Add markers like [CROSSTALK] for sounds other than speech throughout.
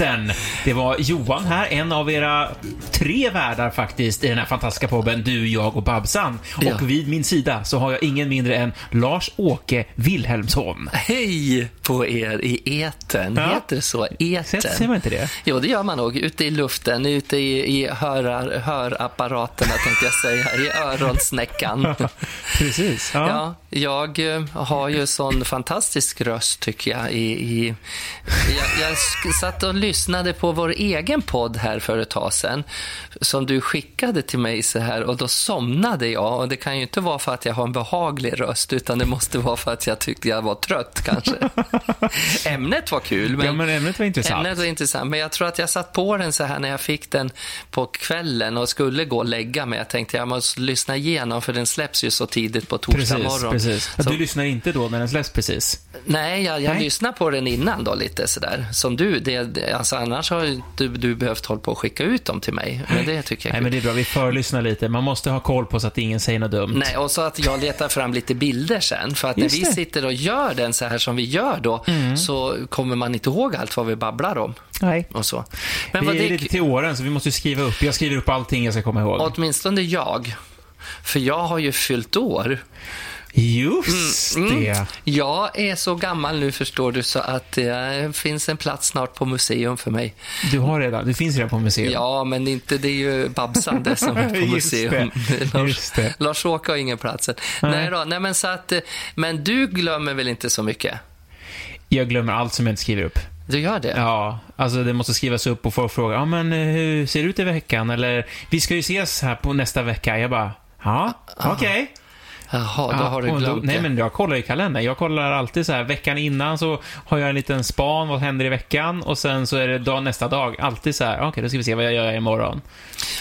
i eten. Det var Johan här, en av era tre värdar faktiskt i den här fantastiska podden Du, jag och Babsan. Ja. Och vid min sida så har jag ingen mindre än Lars-Åke Wilhelmsson. Hej på er i eten. Ja. Heter det så? Säger säger Eten? man inte det? Jo, det gör man nog. Ute i luften, ute i, i hörar, hörapparaterna tänkte jag säga, i öronsnäckan. [LAUGHS] Precis. Ja. Ja, jag eh, har ju sån fantastisk röst tycker jag. I, i, jag, jag satt och lyssnade på vår egen podd här för ett tag sedan som du skickade till mig så här och då somnade jag och det kan ju inte vara för att jag har en behaglig röst utan det måste vara för att jag tyckte jag var trött kanske. [LAUGHS] Ämnet var kul. Men ja, men ämnet var intressant. Ämnet var intressant, men jag tror att jag satt på den så här när jag fick den på kvällen och skulle gå och lägga mig. Jag tänkte jag måste lyssna igenom för den släpps ju så tidigt på torsdag Precis, morgon. precis. Så- Du lyssnar inte då när den släpps precis? Nej, jag, jag lyssnar på den innan då lite sådär. Som du, det- alltså annars har du, du behövt hålla på och skicka ut dem till mig. Men det tycker jag är Nej, men det är bra. Vi förlyssnar lite. Man måste ha koll på så att ingen säger något dumt. Nej, och så att jag letar fram lite bilder sen. För att när Just vi det. Mm. sitter och gör den så här som vi gör då, så kommer man inte ihåg allt vad vi babblar om. Nej. Och så. Men Vi är det, lite till åren, så vi måste skriva upp. Jag skriver upp allting jag ska komma ihåg. åtminstone jag. För jag har ju fyllt år. Just Mm. det. Jag är så gammal nu förstår du så att det finns en plats snart på museum för mig. Du har redan, det finns redan på museum. Ja, men inte, det är ju Babsan det som [LAUGHS] är på museum. det, [LAUGHS] Lars. Lars-Åke har ingen plats. än. Nej. Nej då, nej men så att, men du glömmer väl inte så mycket? Jag glömmer allt som jag inte skriver upp. Du gör det? Ja, alltså det måste skrivas upp och folk frågar, ja men eh, hur ser det ut i veckan? Eller, vi ska ju ses här på nästa vecka. Jag bara, ja, okej. Jaha, då har du glömt Nej, det. men jag kollar i kalendern. Jag kollar alltid så här, veckan innan så har jag en liten span, vad händer i veckan? Och sen så är det dag, nästa dag, alltid så här, okej, då ska vi se vad jag gör imorgon.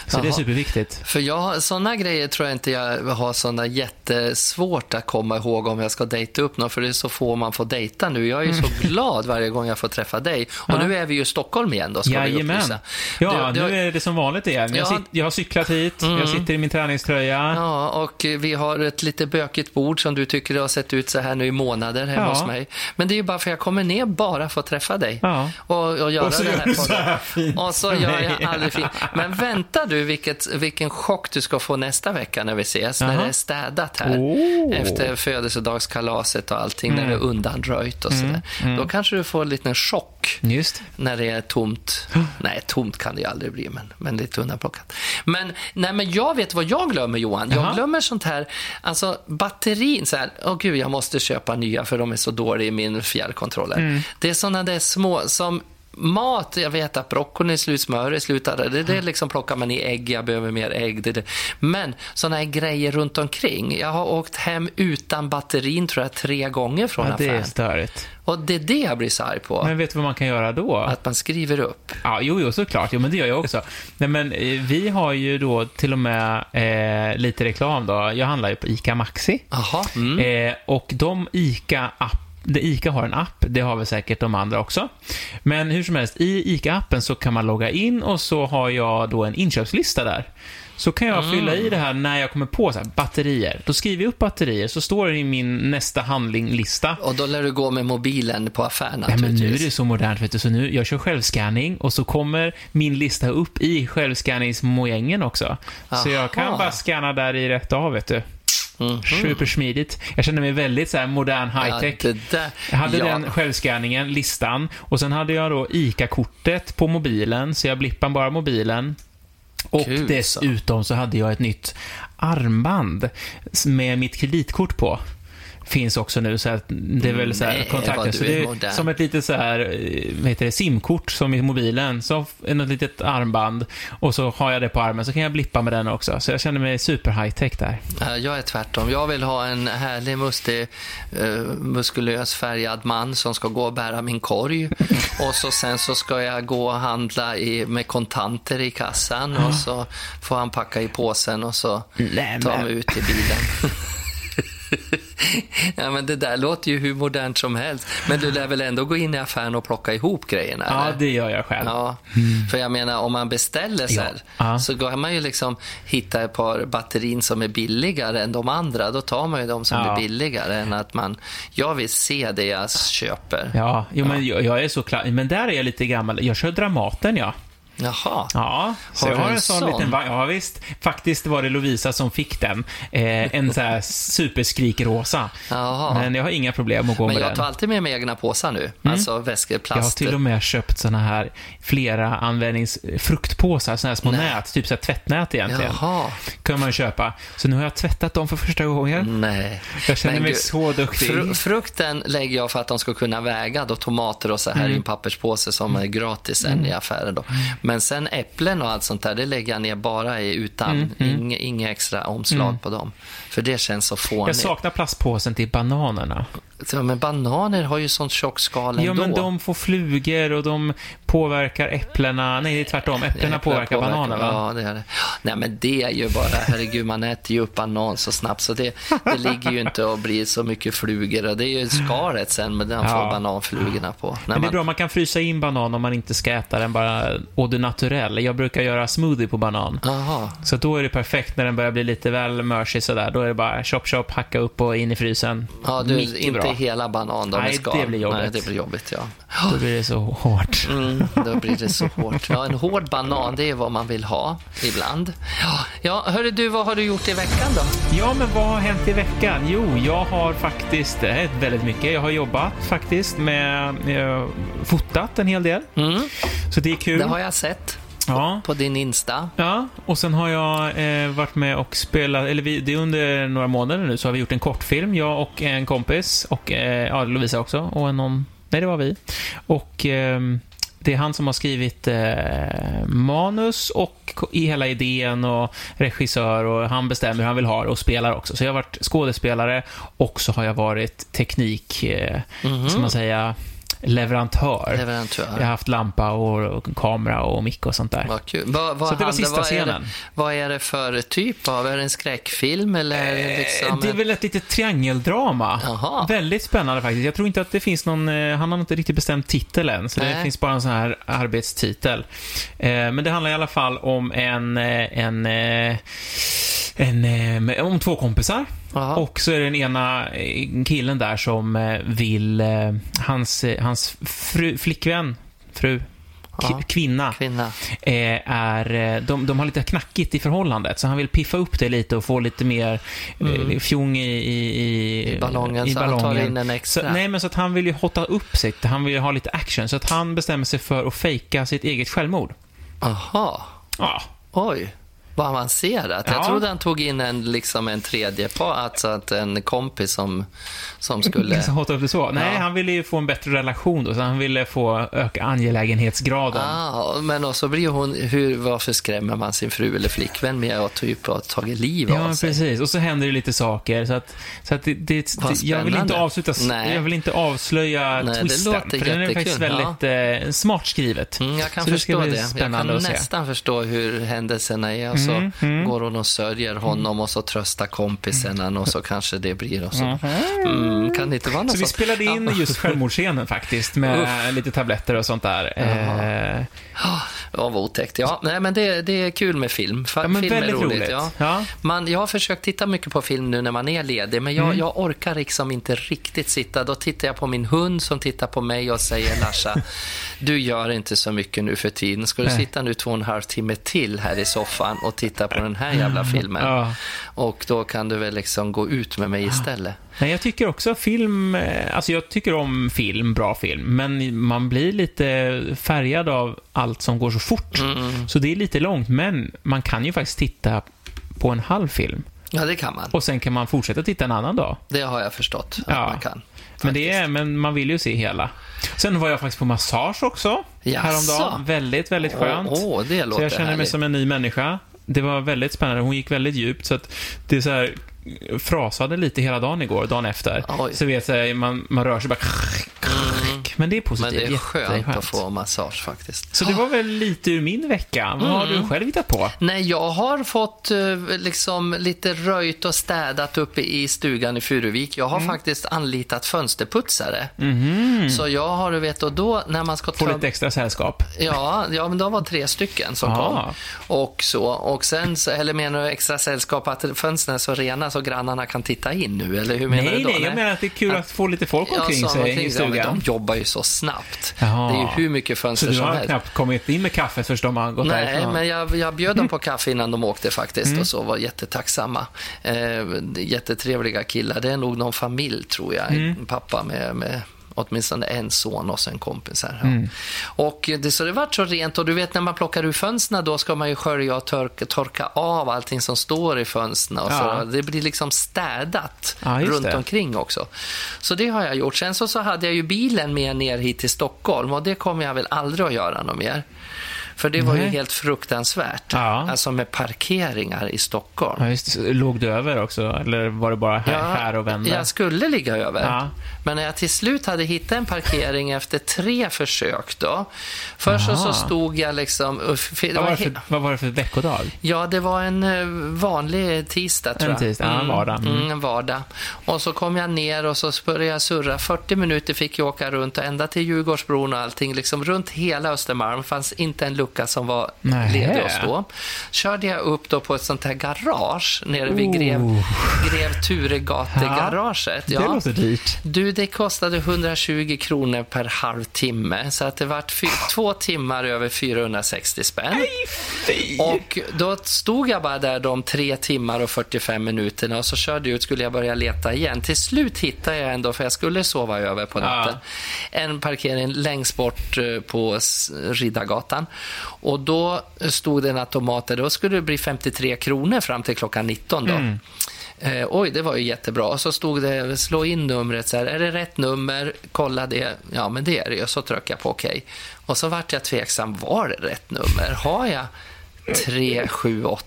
Så det är Jaha. superviktigt. För jag, sådana grejer tror jag inte jag har sådana jättesvårt att komma ihåg om jag ska dejta upp någon, för det är så få man får dejta nu. Jag är ju så glad varje gång jag får träffa dig. Och Mm. Ja. nu är vi ju i Stockholm igen då, ska vi Jajamän. upplysa. Ja, Du- du- nu är det som vanligt igen. Jag, Ja. Mm. sit, jag har cyklat hit, jag sitter i min träningströja. Ja, och vi har ett lite bökigt bord som du tycker har sett ut så här nu i månader hemma Ja. hos mig. Men det är ju bara för jag kommer ner bara för att träffa dig. Ja. Och, och göra Och så den gör här du så här fint Och så gör jag aldrig fint. Men vänta du vilket, vilken chock du ska få nästa vecka när vi ses. När Jaha. det är städat här. Oh. Efter födelsedagskalaset och allting. När det är undanröjt och sådär. Då kanske du får en liten chock Just. när det är tomt. Nej, tomt kan det ju aldrig bli, men, men lite undanplockat. Men, nej, men jag vet vad jag glömmer, Johan. Jag Jaha. glömmer sånt här, alltså batterin, så här, åh gud, jag måste köpa nya för de är så dåliga i min fjärrkontroller. Mm. Det är såna där små, som Mat, jag vet att broccolin är slut, smör är slut, det, det liksom plockar man i ägg, jag behöver mer ägg. Det, det. Men såna här grejer runt omkring. Jag har åkt hem utan batterin tror jag tre gånger från Ja, det är affären. störigt. Och det är det jag blir så arg på. Men vet du vad man kan göra då? Att man skriver upp. Ja, jo, jo, såklart. Jo, men det gör jag också. Nej, men eh, vi har ju då till och med eh, lite reklam då. Jag handlar ju på ICA Maxi. Jaha. Mm. Eh, och de ICA-app det ICA har en app, det har väl säkert de andra också. Men hur som helst, i ICA-appen så kan man logga in och så har jag då en inköpslista där. Så kan jag fylla i det här när jag kommer på så här, batterier. Då skriver jag upp batterier, så står det i min nästa handlinglista. Och då lär du gå med mobilen på affären Nej, men nu är det så modernt, vet du. Så nu, jag kör självscanning och så kommer min lista upp i självscanningsmojängen också. Så jag kan Aha. bara scanna där i rätt av, vet du. Mhm. Supersmidigt. Jag känner mig väldigt så här modern high-tech. Ja, där. Jag hade ja. den självscanningen, listan, och sen hade jag då ICA-kortet på mobilen, så jag blippade bara mobilen. Och Kul, dessutom så hade jag ett nytt armband med mitt kreditkort på. Finns också nu, så att det är väl så här Nej, kontakter. Så det är som ett litet så här, eh, vad heter det, simkort som i mobilen. Så något litet armband och så har jag det på armen så kan jag blippa med den också. Så jag känner mig super high-tech där. Ja, Jag är tvärtom. Jag vill ha en härlig, mustig, eh, muskulös, färgad man som ska gå och bära min korg. [LAUGHS] Och så sen så ska jag gå och handla i, med kontanter i kassan och så får han packa i påsen och så Nej, ta men- mig ut i bilen. [LAUGHS] [LAUGHS] ja, men det där låter ju hur modernt som helst. Men du lär väl ändå gå in i affären och plocka ihop grejerna? Ja, eller? det gör jag själv. Ja, för jag menar om man beställer så här. Ja. så kan man ju liksom hitta ett par batterin som är billigare än de andra. Då tar man ju de som Ja. är billigare än att man, jag vill se det jag köper. Ja, jo, men jag, jag är så klar. Men där är jag lite gammal. Jag kör Dramaten, ja. Jaha. Ja, så Har jag har en sån, sån? liten. Ja, visst. Faktiskt var det Lovisa som fick den. Eh, en sån här superskrikrosa. Jaha. Men jag har inga problem att gå Men med jag den. tar alltid med mig egna påsar nu. Alltså väskor, Jag har till och med köpt såna här flera användnings fruktpåsar, såna här små Nej. nät, typ så här tvättnät egentligen. Jaha. kan man köpa. Så nu har jag tvättat dem för första gången. Nej. Jag känner Men mig gud, så duktig. Fru- frukten lägger jag för att de ska kunna väga då tomater och så Mm. här i en papperspåse som är gratis sen i affären. Då. Men sen äpplen och allt sånt där, det lägger jag ner bara i utan, inga, inga extra omslag på dem. För det känns så Mm, Jag fånigt. saknar plastpåsen till bananerna. Ja, men bananer har ju sånt tjockt skal Ja, ändå. men de får flugor och de påverkar äpplena. Nej, det är tvärtom. Äpplena Äpplen påverkar bananerna. Ja, det är det. Nej, men det är ju bara, herregud, man äter ju upp banan så snabbt så det, det ligger ju inte och blir så mycket flugor. Och det är ju skalet sen med den får Ja. bananflugorna på. När Men det är man, bra, man kan frysa in banan om man inte ska äta den bara au de naturel. Jag brukar göra smoothie på banan. Aha. Så då är det perfekt när den börjar bli lite väl mörsig sådär. Då är det bara chop chop, hacka upp och in i frysen. Ja, du, Mycket inte bra. Hela banan då Nej, skal. det blir jobbigt. Nej, det blir jobbigt, ja. Då blir det så hårt. Mm, då blir det så hårt. Ja, en hård banan, det är vad man vill ha ibland. Ja, ja hörru du, vad har du gjort i veckan då? Ja, men vad har hänt i veckan? Jo, jag har faktiskt, är väldigt mycket. Jag har jobbat faktiskt med, eh, fotat en hel del. Mm, Så det är kul. det har jag sett Ja. på din Insta. Ja, och sen har jag eh, varit med och spelat, eller vi, det är under några månader nu, så har vi gjort en kortfilm, jag och en kompis, och eh, ja, Lovisa också, och någon, nej det var vi. Och ehm, det är han som har skrivit eh, manus och i hela idén och regissör och han bestämmer hur han vill ha det och spelar också. Så jag har varit skådespelare och så har jag varit teknik, eh, Mhm. ska man säga, leverantör. Leverantör. Jag har haft lampa och, och kamera och mick och sånt där. Vad kul. Vad, vad Så det var sista vad är det- scenen. Vad är det för typ av, är det en skräckfilm eller liksom? Eh, Det är väl ett litet triangeldrama. Jaha. Väldigt spännande faktiskt. Jag tror inte att det finns någon, eh, han har inte riktigt bestämt titel än, så det Nej. finns bara en sån här arbetstitel. Eh, Men det handlar i alla fall om en, eh, en, eh, en, eh, om två kompisar. Jaha. Och så är det den ena eh, killen där som eh, vill, hans, hans fru, flickvän, fru, k- kvinna, Kvinna. är, de, de har lite knackigt i förhållandet, så han vill piffa upp det lite och få lite mer mm. fjong i, i, i, I ballongen, i så han tar in en extra. Så, nej, men så att han vill ju hotta upp sig, han vill ju ha lite action, så att han bestämmer sig för att fejka sitt eget självmord. Aha. Ja, Oj, vad avancerat. Jag Ja. trodde han tog in en, liksom en tredje på, alltså att en kompis som, som skulle... hotta upp det så. Nej, Ja. han ville ju få en bättre relation då, så han ville få öka angelägenhetsgraden. Ah, men och så blir hon, hur, varför skrämmer man sin fru eller flickvän med att typ ha tagit liv Ja, av sig? precis. Och så händer det lite saker. Så att, så att det, det, det, jag vill inte avsluta, Nej. jag vill inte avslöja Nej, det twisten. låter för den är faktiskt väldigt eh, smart skrivet. Mm, jag kan så det förstå det. Jag kan nästan förstå hur händelserna är. Och så Mm, mm. går hon och sörjer honom och så tröstar kompisen och så kanske det blir. Och så. Mm, kan det inte vara något Så vi sånt? spelade in just självmordsscenen faktiskt, med lite tabletter och sånt där. Eh, Ja, vad otäckt. Ja, nej, men det, det är kul med film. Ja, men film är roligt. roligt. Ja. Ja. Man, jag har försökt titta mycket på film nu när man är ledig, men jag, Mm. jag orkar liksom inte riktigt sitta. Då tittar jag på min hund som tittar på mig och säger Larsa, du gör inte så mycket nu för tiden. Ska du sitta nu två och en halv timme till här i soffan och titta på den här jävla filmen? Ja. Och då kan du väl liksom gå ut med mig istället. Nej, jag tycker också film, eh, alltså jag tycker om film, bra film, men man blir lite färgad av allt som går så fort. Mm. Så det är lite långt, men man kan ju faktiskt titta på en halv film. Ja, det kan man. Och sen kan man fortsätta titta en annan dag. Det har jag förstått att Ja. man kan. Men, det är, men man vill ju se hela. Sen var jag faktiskt på massage också, Jaså? häromdagen. Väldigt, väldigt skönt. Åh, åh, det så låter jag känner mig härligt. som en ny människa. Det var väldigt spännande. Hon gick väldigt djupt, så att det är så här frasade lite hela dagen igår, dagen efter. Oj. Så vet jag, man, man rör sig bara... Men det är positivt. Men det är skönt Jätteskönt. att få massage faktiskt. Så det var väl lite ur min vecka. Vad har Mm. du själv hittat på? Nej, jag har fått eh, liksom lite röjt och städat uppe i stugan i Furuvik. Jag har Mm. faktiskt anlitat fönsterputsare. Mhm. Så jag har, du vet, och då när man ska Få lite extra sällskap. Ja, ja, men de var tre stycken som Ah. kom. Och så. Och sen, så- eller menar du extra sällskap att fönstren är så rena så grannarna kan titta in nu? Eller hur menar Nej, du då? nej, jag menar att det är kul att få lite folk omkring ja, sig omkring i sig. Ja, stugan. de jobbar ju så snabbt. Jaha. Det är ju hur mycket Så fönster du som har helst. knappt kommit in med kaffet först de har gått Nej, därifrån? men jag, jag bjöd dem på kaffe innan de åkte faktiskt Mm. och så var jättetacksamma. Eh, jättetrevliga killar. Det är nog någon familj tror jag. Mm. En pappa med, med åtminstone en son och en kompis här. Ja. Mm. Och det, så det vart så rent och du vet när man plockar ur fönstren då ska man ju skölja och torka, torka av allting som står i fönstren. Och Ja. så. Det blir liksom städat Ja, runt det. omkring också. Så det har jag gjort. Sen så, så hade jag ju bilen med ner hit till Stockholm och det kommer jag väl aldrig att göra något mer. För det var ju Nej. helt fruktansvärt. Ja. Alltså med parkeringar i Stockholm. Ja, just. Låg du över också? Eller var det bara här, här och vända? Jag skulle ligga över. Ja. Men när jag till slut hade hittat en parkering [LAUGHS] efter tre försök då. Först så, stod jag liksom... Det Vad var, för, vad var det för veckodag? Ja, det var en eh, vanlig tisdag tror En jag. tisdag, ja, en vardag. Mm. Mm, en vardag. Och så kom jag ner och så började jag surra. 40 minuter fick jag åka runt och ända till Djurgårdsbron och allting. Liksom runt hela Östermalm. fanns inte en lucka som var Nähä. ledig att stå. Körde jag upp då på ett sånt här garage nere vid Grev, Oh. Grev Turegate-garaget. Det låter dyrt. Du, det kostade 120 kronor per halvtimme. Så att det vart två timmar över 460 spänn. Och då stod jag bara där de tre timmar och 45 minuterna och så körde jag ut, skulle jag börja leta igen. Till slut hittade jag ändå, för jag skulle sova över på natten, en parkering längst bort eh, på Riddargatan. Och då stod det en automat där, då skulle det bli 53 kronor fram till klockan 19 då. Eh, oj, det var ju jättebra. Och så stod det, slå in numret, så här, är det rätt nummer? Kolla det. Ja, men det är det ju. Så tryckte jag på okej. Och så vart jag tveksam, var det rätt nummer? Har jag 378?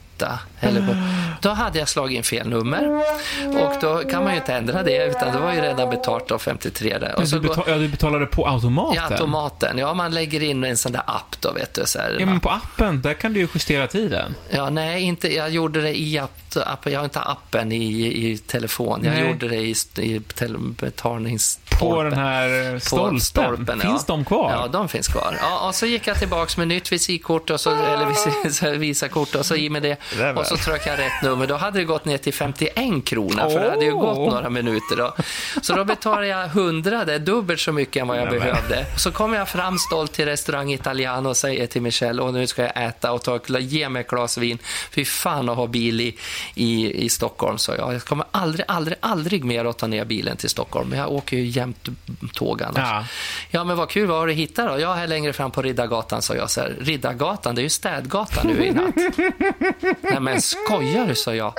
Eller på, då hade jag slagit in fel nummer. Och då kan man ju inte ändra det, utan det var ju redan betalt av 53 där. Och så du, betal, ja, du betalade på automaten? ja, automaten. Ja, man lägger in en sån där app då, vet du. Så här, Ja, men på appen, där kan du ju justera tiden. Ja, nej, inte, jag gjorde det i app, app, jag har inte appen i, i telefon. Jag Nej. gjorde det i, i tel, betalningsstolpen. På den här På stolpen. Finns ja. de kvar? Ja, de finns kvar. Ja, och så gick jag tillbaka med nytt visitkort, och så, eller [LAUGHS] här visakort och så i med det. Jävlar. Och så tryckte jag rätt nummer. Då hade det gått ner till 51 kronor, för det hade ju gått några minuter. Då. Så då betalade jag 100, det är dubbelt så mycket än vad jag Nej, men. behövde. Så kommer jag fram stolt till restaurang Italiano och säger till Michelle, och nu ska jag äta och ta, ge mig ett glas vin. Fy fan att ha bil i, i, i Stockholm, så jag. Jag kommer aldrig, aldrig, aldrig mer att ta ner bilen till Stockholm. Men jag åker ju jämt tåg annars. Ja. Ja, men vad kul, vad har du hittat då? Ja, här längre fram på Riddargatan, sa jag. Så här, Riddargatan, det är ju städgatan nu i natt. [LAUGHS] Nej, men skojar du, sa jag.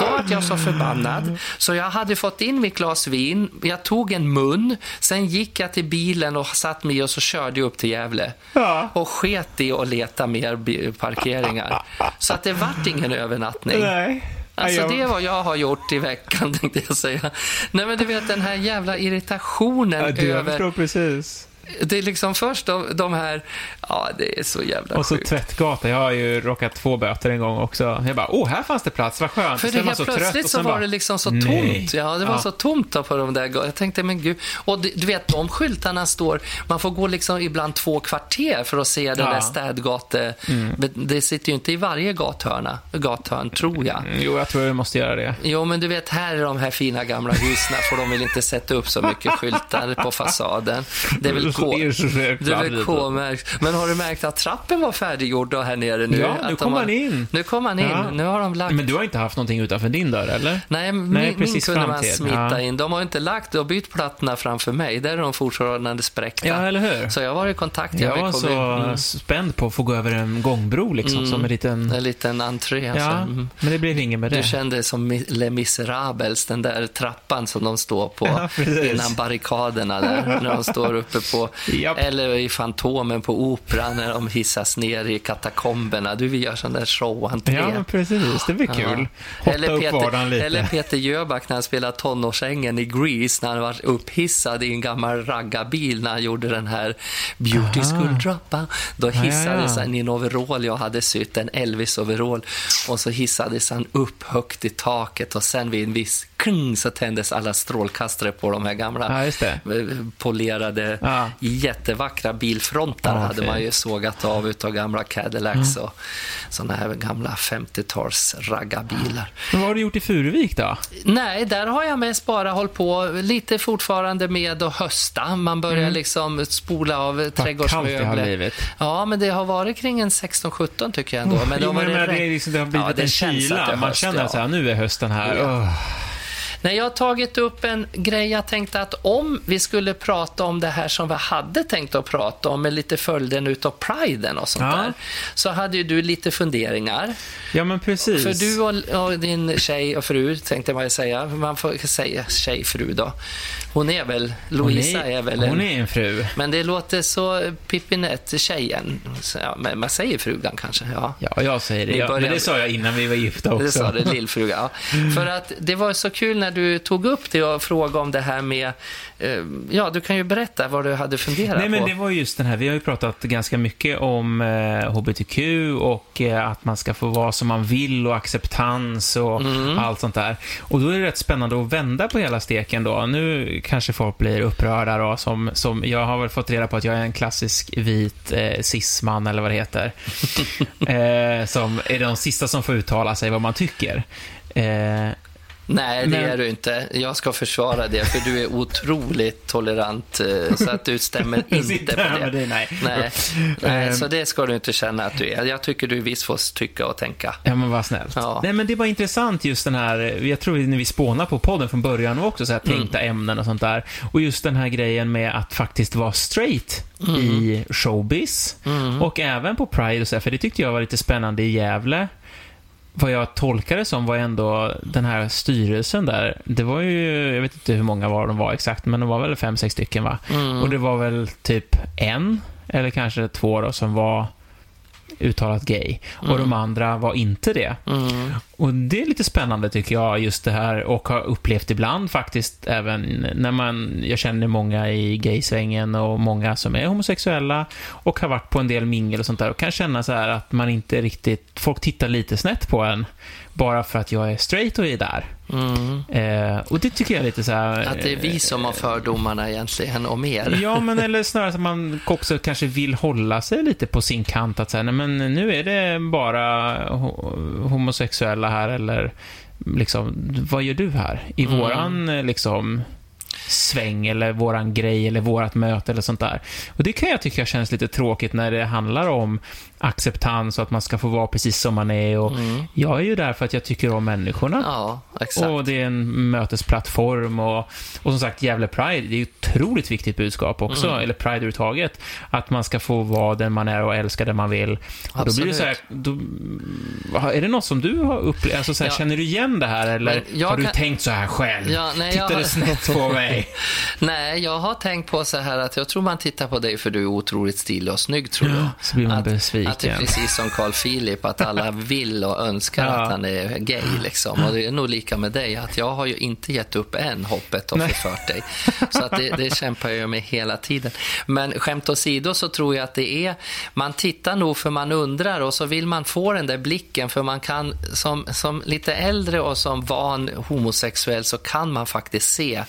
Då var jag så förbannad, så jag hade fått in mitt glas vin, jag tog en mun, sen gick jag till bilen och satt mig och så körde jag upp till Gävle. Ja. Och sket i att leta mer parkeringar. Så att det vart ingen övernattning. Nej. Alltså jag- det är vad jag har gjort i veckan, [LAUGHS] tänkte jag säga. Nej men du vet den här jävla irritationen Ja, du, jag över... förstår precis. Det är liksom först de, de här... Ja, det är så jävla Och så sjukt. tvättgata. Jag har ju råkat två böter en gång också. Jag bara, åh, här fanns det plats, vad skönt. För det är helt så trött plötsligt och så var bara, det liksom så nej. tomt. Ja, det var Ja. så tomt på de där Jag tänkte, men gud. Och du, vet, de skyltarna står... Man får gå liksom ibland två kvarter för att se Ja. Mm. där städgate... Men Det sitter ju inte i varje gathörna, gathörn, tror jag. Mm, Jo, jag tror jag måste göra det. Jo, men du vet, här i de här fina gamla husen får de väl inte sätta upp så mycket skyltar på fasaden. Det är väl Det är så Det är. K-märkt. Men har du märkt att trappen var färdiggjord då här nere nu? Ja, nu de kom har- man in. Nu kom man in. Ja. Nu har de lagt... Men du har inte haft någonting utanför din dörr, eller? Nej, min, Nej, min kunde man smita Ja. in. De har inte lagt och bytt plattorna framför mig. Där är de fortfarande spräckta. Ja, eller hur? Så jag har varit i kontakt. Jag vet, var så mm, spänd på att få gå över en gångbro, liksom, som en liten... en liten entré. Alltså. Ja, Mm. men det blev inget med Du det. kände dig som Les Miserables, den där trappan som de står på [LAUGHS] Ja, innan barrikaderna där, när de står uppe på på, Japp. eller i Fantomen på Operan när de hissas ner i katakomberna. Du vill göra sån där showentré. Ja, precis. Det blir kul. Hotta Eller upp Peter, lite. eller Peter Jöback när han spelade tonårsängen i Grease när han var upphissad i en gammal raggarbil när han gjorde den här Beauty Aha. School Droppa. Då hissades han i en overall jag hade sytt, en Elvis-overall. Och så hissades han upp högt i taket och sen vid en viss kling så tändes alla strålkastare på de här gamla Ja, eh, polerade, Ja. Jättevackra bilfrontar Ja, hade man ju sågat av utav gamla Cadillacs och såna här gamla 50-tals raggarbilar. Men vad har du gjort i Furuvik då? Nej, där har jag mest bara hållit på lite fortfarande med att hösta. Man börjar liksom spola av Mm. Det trädgårdsmöbler. Ja, men det har varit kring en 16-17 tycker jag ändå. Men det har men det, är regn. liksom, det har blivit Ja, det en att det kyla. Man höst, känner ja. så här, nu är hösten här. Ja. Åh. Nej, jag har tagit upp en grej. Jag tänkte att om vi skulle prata om det här som vi hade tänkt att prata om, med lite följden utav priden och sånt Ja. där, så hade ju du lite funderingar. Ja, men precis. För du och, och din tjej och fru, tänkte man ju säga. Man får säga tjej, fru då. Hon är väl, Louisa hon är, väl en... Hon är en fru. Men det låter så Pippinett, tjejen. Ja, men man säger frugan kanske, ja. Ja, jag säger det. Ja, men det sa jag innan vi var gifta också. Det sa det, lillfruga. Ja. För att det var så kul när du tog upp det och frågade om det här med... Eh, ja, du kan ju berätta vad du hade funderat Nej, men på. det var just den här, vi har ju pratat ganska mycket om eh, HBTQ och eh, att man ska få vara som man vill och acceptans och Mm. allt sånt där. Och då är det rätt spännande att vända på hela steken då. Nu kanske folk blir upprörda då, som, som jag har väl fått reda på att jag är en klassisk vit eh, cisman eller vad det heter. [LAUGHS] eh, som är de sista som får uttala sig vad man tycker. Eh, Nej, det Men- är du inte. Jag ska försvara det, för du är otroligt tolerant, eh, så att du stämmer [LAUGHS] inte på det. dig, nej. Nej, nej, Ehm. så det ska du inte känna att du är. Jag tycker du visst får tycka och tänka. Ja, men vad snällt. Ja. Nej, men det var intressant just den här, jag tror när vi spånade på podden från början var också så här tänkta ämnen och sånt där. Och just den här grejen med att faktiskt vara straight i showbiz och även på Pride och så här, för det tyckte jag var lite spännande i Gävle. Vad jag tolkade som var ändå den här styrelsen där, det var ju, jag vet inte hur många var de var exakt, men de var väl fem, sex stycken va? Och det var väl typ en, eller kanske två då, som var uttalat gay. Och de andra var inte det. Mm. Och det är lite spännande tycker jag, just det här, och har upplevt ibland faktiskt även när man, jag känner många i gaysvängen och många som är homosexuella och har varit på en del mingel och sånt där och kan känna så här att man inte riktigt, folk tittar lite snett på en bara för att jag är straight och är där. Mm. Eh, och det tycker jag är lite så här... Att det är vi som har fördomarna egentligen, om er. Ja, [LAUGHS] men eller snarare att man också kanske vill hålla sig lite på sin kant. Att säga, nej men nu är det bara ho- homosexuella här eller liksom, vad gör du här? I Mm. våran eh, liksom sväng eller våran grej eller vårat möte eller sånt där. Och det kan jag tycka känns lite tråkigt när det handlar om acceptans och att man ska få vara precis som man är. Och Jag är ju där för att jag tycker om människorna. Mm. Ja, exakt. Och det är en mötesplattform och, och som sagt Gävle Pride, det är ju ett otroligt viktigt budskap också, Mm. eller Pride överhuvudtaget. Att man ska få vara den man är och älska den man vill. Och då blir det så här, då, är det något som du har upplevt? Alltså så här, Ja. Känner du igen det här eller har du kan- tänkt så här själv? Ja, nej, Tittar jag- snett på mig? Nej, jag har tänkt på så här att jag tror man tittar på dig för du är otroligt stilig och snygg, tror jag. så blir man att, besviken. Att det är precis som Carl Philip, att alla [LAUGHS] vill och önskar Ja. att han är gay. Liksom. Och det är nog lika med dig, att jag har ju inte gett upp än hoppet och Nej. förfört dig. Så att det, det kämpar jag med hela tiden. Men skämt åsido så tror jag att det är, man tittar nog för man undrar och så vill man få den där blicken för man kan, som, som lite äldre och som van homosexuell så kan man faktiskt se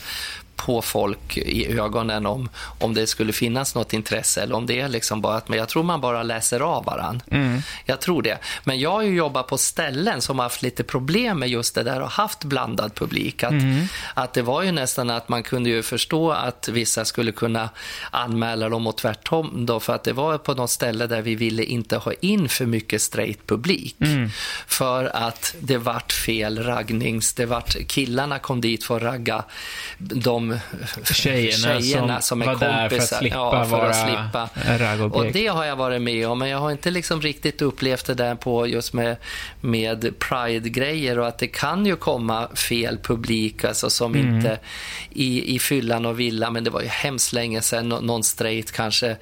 på folk i ögonen om, om det skulle finnas något intresse eller om det är liksom bara att men jag tror man bara läser av varann. Jag tror det. Men jag har ju jobbat på ställen som har haft lite problem med just det där och haft blandad publik. Att, att det var ju nästan att man kunde ju förstå att vissa skulle kunna anmäla dem och tvärtom då för att det var på något ställe där vi ville inte ha in för mycket straight publik. För att det vart fel raggnings, det vart, killarna kom dit för att ragga de de Tjejerna, tjejerna som, som, är var kompisar. där för att slippa ja, för att slippa. Och det har jag varit med om, men jag har inte liksom riktigt upplevt det där på just med, med Pride-grejer och att det kan ju komma fel publik, alltså som Mm. inte i, i fyllan och villa, men det var ju hemskt länge sedan nå- någon straight kanske,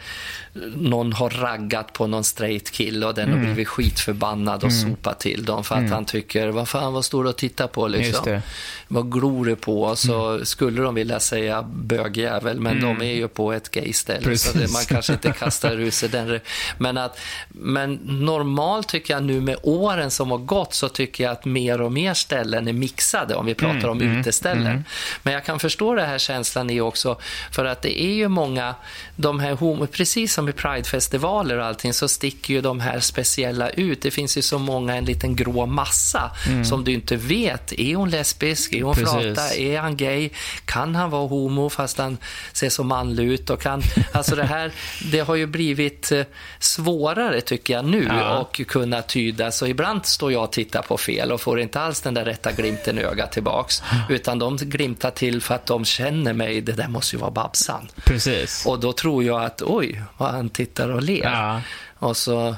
någon har raggat på någon straight kille och den Mm. har blivit skitförbannad och sopat till dem för att han tycker, vad fan, vad står du och tittar på liksom? Vad glor du på? Så skulle de vilja säga bögjävel, men de är ju på ett gayställe. Så Precis. det, man kanske inte kastar ur sig den. Men, att, men normalt tycker jag nu med åren som har gått så tycker jag att mer och mer ställen är mixade om vi pratar om uteställen. Men jag kan förstå det här känslan i också för att det är ju många, de här homo, precis som i Pridefestivaler och allting så sticker ju de här speciella ut. Det finns ju så många, en liten grå massa som du inte vet. Är hon lesbisk? Är hon Precis. flata? Är han gay? Kan han vara homo fast han ser så manlig ut? Och kan, alltså det här, det har ju blivit eh, svårare tycker jag nu Ja. och kunna tyda. Så ibland står jag och tittar på fel och får inte alls den där rätta glimten i ögat tillbaks. Utan de glimtar till för att de känner mig. Det där måste ju vara Babsan. Precis. Och då tror jag att oj, vad han tittar och ler. Ja. Och så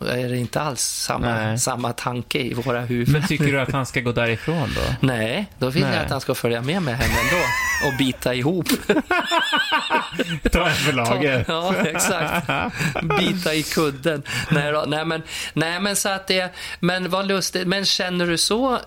är det inte alls samma, Nej. samma tanke i våra huvuden. Men tycker du att han ska gå därifrån då? [LAUGHS] Nej, då vill Nej. jag att han ska följa med mig hem ändå och bita ihop. [LAUGHS] Ta en för laget. Ja, exakt. Bita i kudden. Nej, då, nej, men, nej, men så att det... Men vad lustigt. Men känner du så...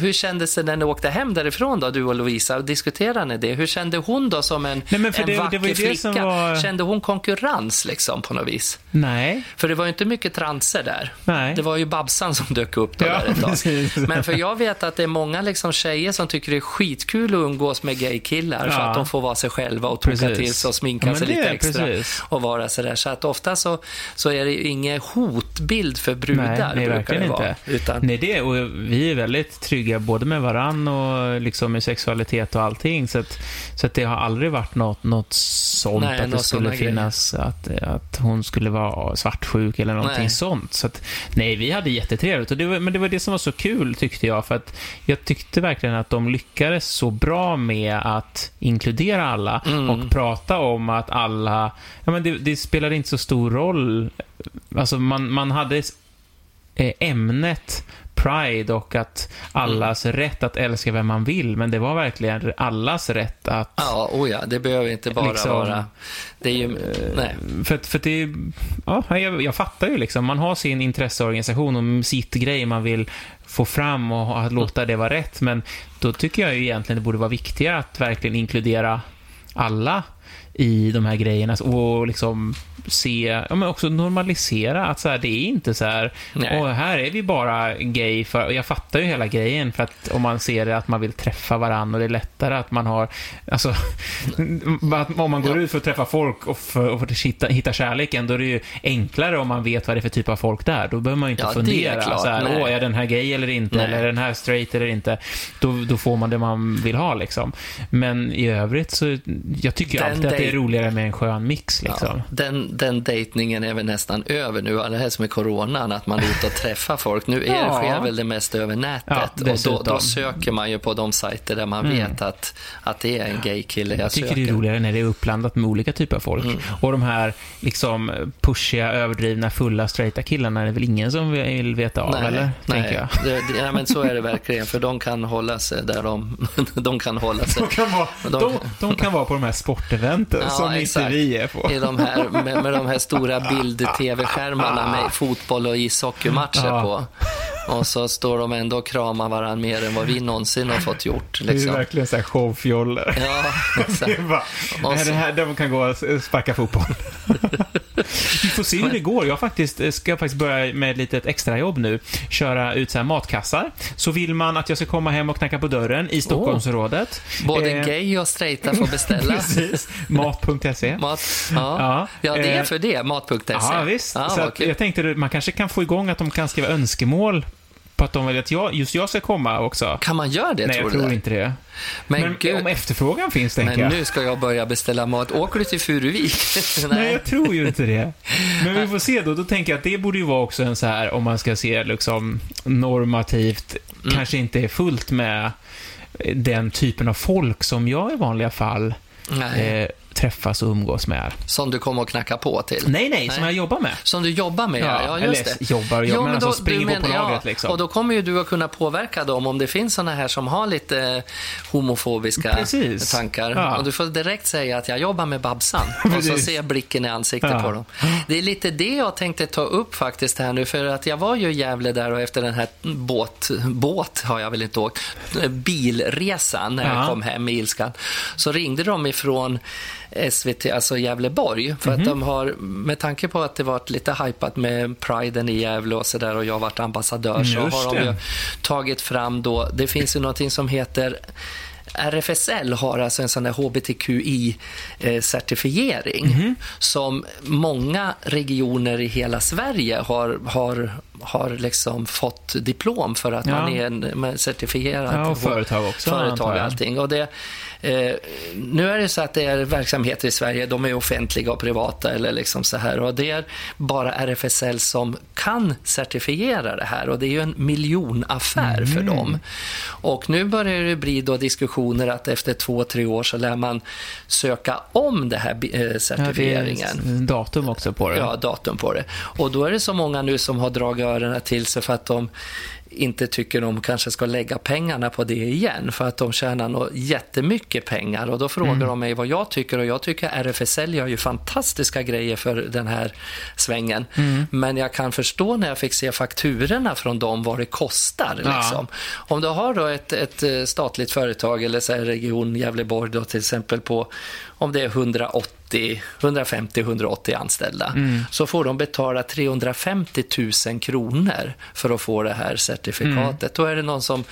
Hur kändes det när ni åkte hem därifrån då, du och Lovisa? Diskuterade ni det? Hur kände hon då som en, Nej, en det- det var vacker det flicka? som var- Kände hon konkurrens liksom på något vis? Nej. För det var ju inte mycket transer där. Nej. Det var ju Babsan som dök upp då Ja, där ett tag. precis. [LAUGHS] Men för jag vet att det är många liksom tjejer som tycker det är skitkul att umgås med gaykillar så Ja. att de får vara sig själva och toka till sig och sminka Ja, sig lite extra precis. och vara sådär. Så att ofta så, så är det ju ingen hotbild för brudar. Nej, nej brukar verkligen det vara. inte. Utan, Nej, det, och vi är väldigt trygga både med varann och liksom i sexualitet och allting. Så att, så att det har aldrig varit något, något sånt Nej, att det skulle finnas att, att hon skulle vara svartsjuk eller någonting Nej. sånt. Så att, nej, vi hade jättetrevligt. Och det var, men det var det som var så kul tyckte jag. För att jag tyckte verkligen att de lyckades så bra med att inkludera alla Mm. och prata om att alla... Ja, men det, det spelade inte så stor roll. Alltså man, man hade ämnet Pride och att allas rätt att älska vem man vill, men det var verkligen allas rätt att... ja, oh ja, det behöver inte bara Liksom, vara... Det är ju... nej. För, för det är, ja, jag, jag fattar ju liksom, man har sin intresseorganisation och sitt grej man vill få fram och att låta det vara rätt, men då tycker jag ju egentligen det borde vara viktigare att verkligen inkludera alla i de här grejerna och liksom se, ja men också normalisera att så här, det är inte så här, och här är vi bara gay för, och jag fattar ju hela grejen för att om man ser det att man vill träffa varandra och det är lättare att man har, alltså, [LAUGHS] om man går ut för att träffa folk och för, och för att hitta, hitta kärleken, då är det ju enklare om man vet vad det är för typ av folk där. Då behöver man ju inte Ja, är fundera klart. så här, åh, är den här gay eller inte, Nej. eller är den här straight eller inte. Då, då får man det man vill ha liksom. Men i övrigt så, jag tycker Den alltid att det är roligare med en skön mix liksom. Ja, den, den dejtningen är väl nästan över nu, här som är coronan, att man är ute och träffar folk. Nu är, Ja. sker väl det mest över nätet. Ja, och då, då söker man ju på de sajter där man vet att, att det är en gay-kille jag, Jag tycker söker. det är roligare när det är uppblandat med olika typer av folk. Mm. Och de här liksom pushiga, överdrivna, fulla, straighta killarna är det väl ingen som vill veta av, eller? Tänker nej. jag. Det, det, ja, men så är det verkligen, för de kan hålla sig där de, [LAUGHS] de kan hålla sig. De kan, vara, De- de, de kan vara på de här sporteventen Ja, som exakt. inte vi är på. I de här, med, med de här stora [LAUGHS] bild-tv-skärmarna med fotboll och ishockeymatcher Ja. på. Och så står de ändå och kramar varandra mer än vad vi någonsin har fått gjort. Det är Liksom. verkligen så här showfjoller. Ja, [LAUGHS] Det exakt. är bara, det här, de kan gå och sparka fotboll. [LAUGHS] Vi får se hur det går. Jag faktiskt, ska faktiskt börja med ett litet extrajobb nu. Köra ut så här matkassar. Så vill man att jag ska komma hem och knacka på dörren i Stockholmsområdet. Både eh, gay och straighta får beställa. [LAUGHS] Mat.se. Mat. Ja. Ja, Ja. det är eh, för det. Mat.se. Ja, visst. Ja, så jag tänkte att man kanske kan få igång att de kan skriva önskemål på att de vill att jag, just jag ska komma också. Kan man göra det, Nej, tror jag du? tror det? inte det. Men, Men, gud, om efterfrågan finns, tänker men jag. nu ska jag börja beställa mat. Åker du till Furuvik? [LAUGHS] Nej, jag tror ju inte det. Men vi får se då. Då tänker jag att det borde ju vara också en så här, om man ska se liksom normativt, Mm. kanske inte är fullt med den typen av folk som jag i vanliga fall eh, träffas och umgås med. Som du kommer att knacka på till? Nej, nej, som jag jobbar med. Som du jobbar med, ja. ja just eller det. jobbar och jobbar, jo, men, alltså springer men, på lagret ja, liksom. Och då kommer ju du att kunna påverka dem om det finns sådana här som har lite homofobiska Precis. tankar. Ja. Och du får direkt säga att jag jobbar med Babsan [LAUGHS] och så ser blicken i ansiktet ja. på dem. Det är lite det jag tänkte ta upp faktiskt här nu, för att jag var ju i Gävle där och efter den här båt, båt har jag väl inte åkt, bilresan när jag kom hem i ilskan, så ringde de ifrån SVT, alltså Gävleborg. För mm -hmm. att mhm. de har, med tanke på att det varit lite hypat med priden i Gävle och sådär och jag har varit ambassadör Just så har de ju tagit fram då, det finns ju någonting som heter RFSL har alltså en sån där HBTQI-certifiering mm -hmm. som många regioner i hela Sverige har, har, har liksom fått diplom för att ja. man är certifierad. Ja, och företag också. Företag och allting. Och det, Eh, nu är det så att det är verksamheter i Sverige, de är offentliga och privata eller liksom så här och det är bara RFSL som kan certifiera det här och det är ju en miljonaffär mm. för dem. Och nu börjar det bli då diskussioner att efter två, tre år så lär man söka om det här eh, certifieringen. Ja, datum också på det. Ja, datum på det. Och då är det så många nu som har dragit öronen till sig för att de inte tycker de kanske ska lägga pengarna på det igen för att de tjänar nog jättemycket pengar och då frågar mm. de mig vad jag tycker och jag tycker RFSL gör ju fantastiska grejer för den här svängen. Mm. Men jag kan förstå när jag fick se fakturorna från dem vad det kostar. Ja. Liksom. Om du har då ett, ett eh, statligt företag eller så region Gävleborg då till exempel på om det är 180, 150-180 anställda, mm. så får de betala 350 000 kronor för att få det här certifikatet. Mm. Då är det någon som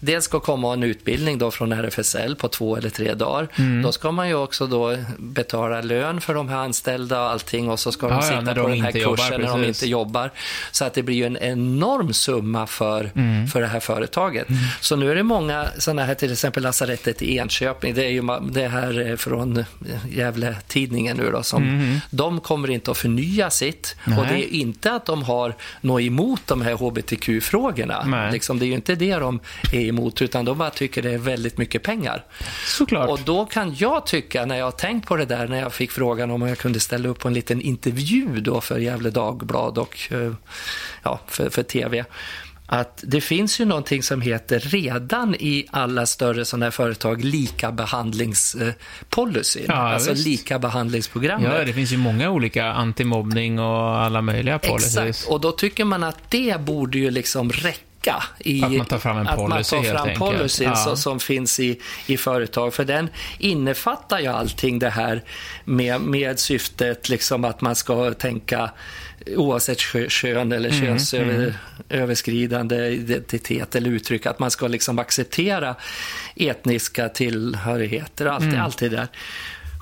dels ska komma en utbildning då från RFSL på två eller tre dagar. Mm. Då ska man ju också då betala lön för de här anställda och allting och så ska de ja, sitta ja, på den här kursen jobbar, när de inte jobbar. Så att det blir ju en enorm summa för, mm. för det här företaget. Mm. Så nu är det många sådana här, till exempel lasarettet i Enköping, det är ju det här från Gävle-tidningen nu då, som mm. de kommer inte att förnya sitt. Nej. Och det är inte att de har något emot de här hbtq-frågorna. Liksom, det är ju inte det de är emot, utan de bara tycker det är väldigt mycket pengar. Såklart. Och då kan jag tycka, när jag har tänkt på det där, när jag fick frågan om jag kunde ställa upp på en liten intervju då för Gävle Dagblad och eh, ja, för, för tv, att det finns ju någonting som heter redan i alla större sådana här företag lika behandlingspolicy. Ja, alltså visst. lika behandlingsprogram. Ja, det finns ju många olika antimobbning och alla möjliga policies. Exakt, och då tycker man att det borde ju liksom räcka i, att man tar fram en policy, att man tar fram policy ja. som finns i, i företag. För den innefattar ju allting det här med, med syftet liksom att man ska tänka oavsett kön eller mm, könsöverskridande mm. identitet eller uttryck, att man ska liksom acceptera etniska tillhörigheter, allt, mm. allt det där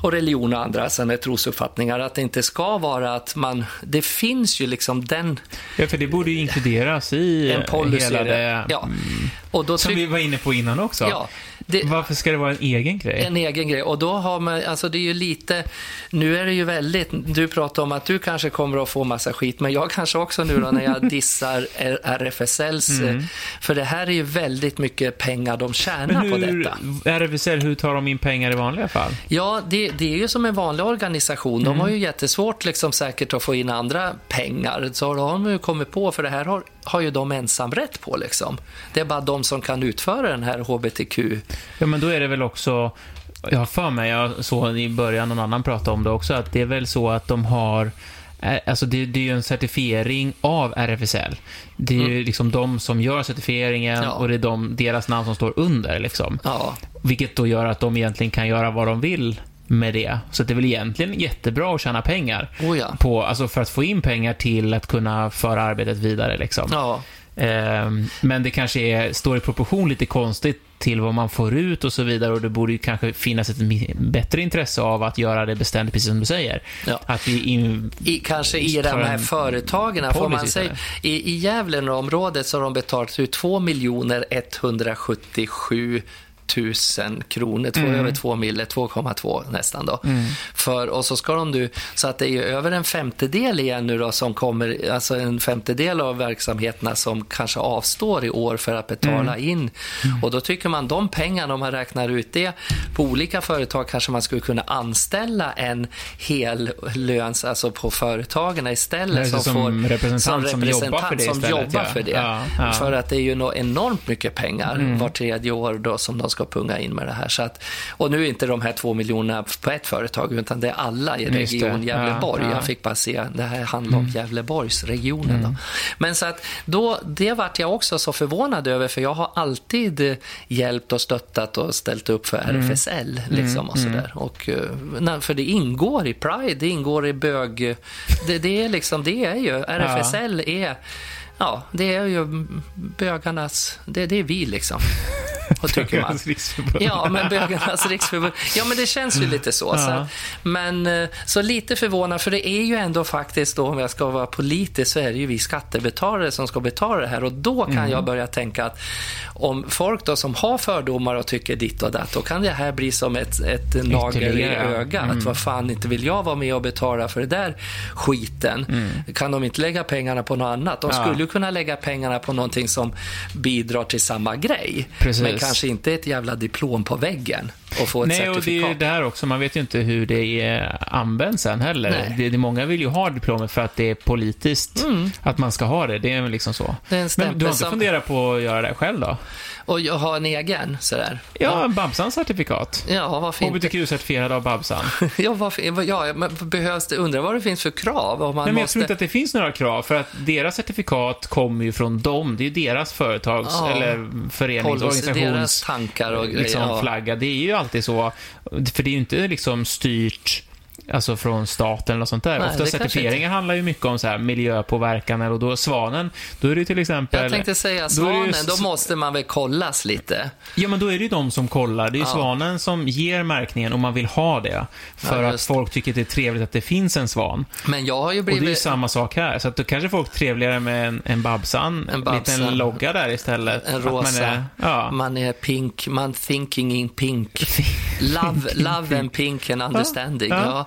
och religion och andra sen trosuppfattningar, att det inte ska vara att man, det finns ju liksom den... Ja, för det borde ju inkluderas i en policy, hela det, ja. och då som vi var inne på innan också. Ja, det, Varför ska det vara en egen grej? En egen grej. Och då har man, alltså det är ju lite, nu är det ju väldigt, du pratar om att du kanske kommer att få massa skit, men jag kanske också nu då när jag [LAUGHS] dissar RFSLs, mm. för det här är ju väldigt mycket pengar de tjänar hur, på detta. RFSL, hur tar de in pengar i vanliga fall? Ja, det, det är ju som en vanlig organisation. De mm. har ju jättesvårt liksom säkert att få in andra pengar. Så har de ju kommit på, för det här har, har ju de ensamrätt på liksom. Det är bara de som kan utföra den här HBTQ Ja, men då är det väl också, jag har för mig, jag såg i början någon annan prata om det också, att det är väl så att de har eh, Alltså det, det är ju en certifiering av RFSL. Det är mm. ju liksom de som gör certifieringen ja. och det är de, deras namn som står under. Liksom. Ja. Vilket då gör att de egentligen kan göra vad de vill med det. Så det är väl egentligen jättebra att tjäna pengar. Oh ja. på, alltså för att få in pengar till att kunna föra arbetet vidare. Liksom. Ja. Ehm, men det kanske är, står i proportion lite konstigt till vad man får ut och så vidare och det borde ju kanske finnas ett bättre intresse av att göra det beständigt, precis som du säger. Ja. Att vi in, I, kanske i de här företagen, får man säga. I, i Gävleområdet så har de betalat ut 2 177 tusen kronor, två, över två mille, 2,2 nästan då. För, och så ska de du, så att det är ju över en femtedel igen nu då som kommer, alltså en femtedel av verksamheterna som kanske avstår i år för att betala in. Och då tycker man de pengarna, om man räknar ut det på olika företag kanske man skulle kunna anställa en hel löns, alltså på företagen istället. Som, som representant som, jobbar för det som istället. jobbar ja. för det. Ja, ja. För att det är ju enormt mycket pengar Mm. var tredje år då som de ska punga in med det här. Så att, och nu är inte de här två miljonerna på ett företag utan det är alla i. Region Gävleborg. Ja, Mm. ja. Jag fick bara se, det här handlar om Gävleborgsregionen. Då. Men så att då, det vart jag också så förvånad över för jag har alltid hjälpt och stöttat och ställt upp för Mm. RFSL. Liksom, och sådär. Och, eh, för det ingår i Pride, det ingår i bög... Det, det, är, liksom, det är ju, RFSL är... Ja, det är ju bögarnas... Det, det är vi liksom. Och tycker man. Riksförbund. Ja, men Bögarnas riksförbund. Ja, men det känns ju lite så. så men eh, så lite förvånad, för det är ju ändå faktiskt då, om jag ska vara politisk, så är det ju vi skattebetalare som ska betala det här. Och då kan Mm. jag börja tänka att om folk då som har fördomar och tycker ditt och datt, då kan det här bli som ett, ett nagel i ögat. Mm. Att vad fan, inte vill jag vara med och betala för det där skiten. Kan de inte lägga pengarna på något annat? De Mm. Skulle kunna lägga pengarna på någonting som bidrar till samma grej. Precis. Men kanske inte ett jävla diplom på väggen och få ett Nej, och det är certifikat. ju där också. Man vet ju inte hur det är används sen heller. Nej. Det, det, många vill ju ha diplomet för att det är politiskt att man ska ha det. Det är väl liksom så. Mm. Det är en Men du har inte som- funderat på att göra det själv då? Och har en egen sådär. Ja, Babsans certifikat. Ja, varför inte? HBTQ-certifierad av Babsan. [LAUGHS] Ja, varför, ja, behövs det, undrar vad det finns för krav? Om man Nej, men jag måste... tror inte att det finns några krav, för att deras certifikat kommer ju från dem. Det är ju deras företags Ja. eller förenings, Policy, deras tankar och grejer. liksom, ja. flagga. Det är ju alltid så, för det är ju inte liksom styrt Alltså från staten eller något sånt där. Nej, Ofta certifieringar handlar ju mycket om så här miljöpåverkan och då Svanen, då är det till exempel... Jag tänkte säga då är Svanen, ju- då måste man väl kollas lite. Ja, men då är det ju de som kollar. Det är ju Ja. Svanen som ger märkningen och man vill ha det. För Ja, att folk tycker att det är trevligt att det finns en svan. Men jag har ju Och det är ju blivit... samma sak här. Så att då kanske folk trevligare med en, en Babsan, En Babsan. liten logga där istället. En Att man rosa. är- ja. Man är pink, man thinking in pink. [LAUGHS] Love, love and pink and understanding. Ja.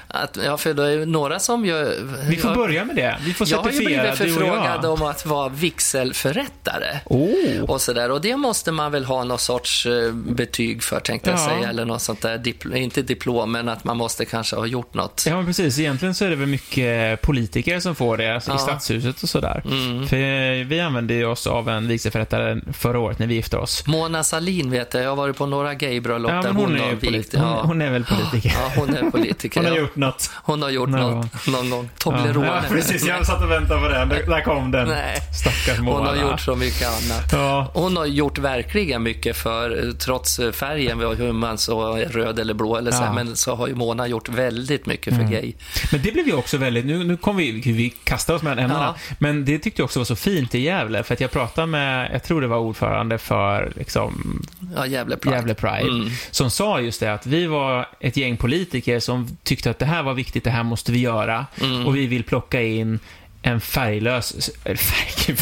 Att, ja, för det är ju några som gör... Vi får jag, börja med det. Vi får Jag har ju certifiera, blivit förfrågad jag. om att vara vigselförrättare. Oh. Och, så där. och det måste man väl ha någon sorts eh, betyg för, tänkte jag Ja. säga. Eller något sånt där, dipl- inte diplom, men att man måste kanske ha gjort något. Ja, men precis. Egentligen så är det väl mycket politiker som får det alltså, i Ja. stadshuset och sådär. Mm. För eh, vi använde ju oss av en vigselförrättare förra året när vi gifte oss. Mona Salin vet jag, jag har varit på några gaybröllop Ja, där hon, har är vigt- polit- hon, ja. hon är väl politiker. Ja, hon är [LAUGHS] politiker. Hon har gjort något. Hon har gjort Någon något någon gång. Toblerone. ja, precis. Jag satt och väntade på den. Där, kom den. Nej. Stackars Mona. Hon har gjort så mycket annat. Ja. Hon har gjort verkligen mycket för, trots färgen, vi har hur man så är röd eller blå eller så, här, Ja. men så har ju Mona gjort väldigt mycket för gay. Men det blev ju också väldigt, nu, nu kom vi, vi kastar oss mellan ämnena, Ja. men det tyckte jag också var så fint i Gävle, för att jag pratade med, jag tror det var ordförande för liksom, Ja, Gävle Pride. Gävle Pride, Mm. som sa just det att vi var ett gäng politiker som tyckte att det här var viktigt, det här måste vi göra, Mm. och vi vill plocka in en färglös, eller färg,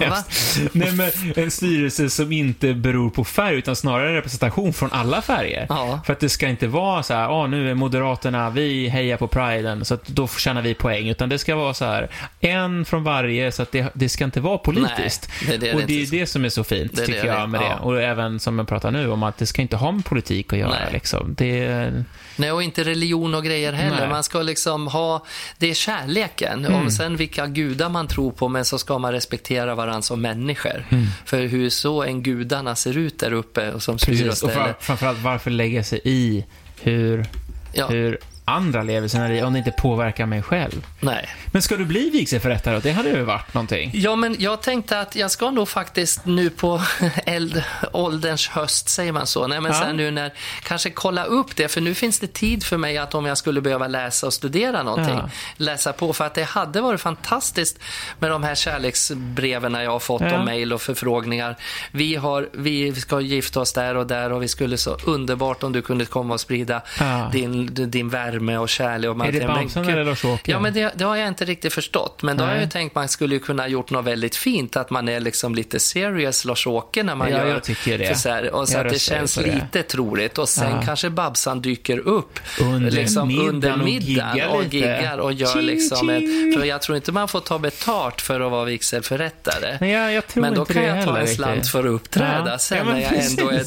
[LAUGHS] hemskt. Nej men en styrelse som inte beror på färg utan snarare en representation från alla färger. Ja. För att det ska inte vara så här, ah, nu är Moderaterna, vi hejar på priden, så att då tjänar vi poäng. Utan det ska vara så här, en från varje, så att det, det ska inte vara politiskt. Nej, det det och det är det som är så fint, tycker jag, med ja. det. Och även som jag pratar nu om att det ska inte ha med politik att göra. Liksom. Det, Nej, och inte religion och grejer heller. Nej. Man ska liksom ha, det är kärleken. Mm. Om sen vilka gudar man tror på, men så ska man respektera varandra som människor. Mm. För hur så en gudarna ser ut där uppe och som styr och. Och framförallt, varför lägga sig i hur, Ja, hur andra lever sina liv om det inte påverkar mig själv? nej. Men ska du bli vigselförrättare? Det hade ju varit någonting. Ja, men jag tänkte att jag ska nog faktiskt nu på [LAUGHS] eld, ålderns höst, säger man så? Nej, men Ja. sen nu när, kanske kolla upp det, för nu finns det tid för mig att om jag skulle behöva läsa och studera någonting, Ja. läsa på. För att det hade varit fantastiskt med de här kärleksbreven jag har fått Ja. och mejl och förfrågningar. Vi, har, vi ska gifta oss där och där och vi skulle så underbart om du kunde komma och sprida Ja. din, din värme värme och kärlek. Och man Är det gud, eller Lars-Åke? Ja, men det, det har jag inte riktigt förstått. Men då har Nej. jag ju tänkt man skulle ju kunna gjort något väldigt fint. Att man är liksom lite serious Lars-Åke när man Ja, gör... jag tycker det. Så här, och så att det känns det. lite troligt. Och sen Ja. kanske Babsan dyker upp Under liksom, middagen under och giggar och giggar och gör Ching, liksom... En, ching. för jag tror inte man får ta betalt för att vara vigselförrättare. Nej, jag, jag tror Men då kan jag ta en riktigt. slant för att uppträda sen men när jag [LAUGHS] ändå är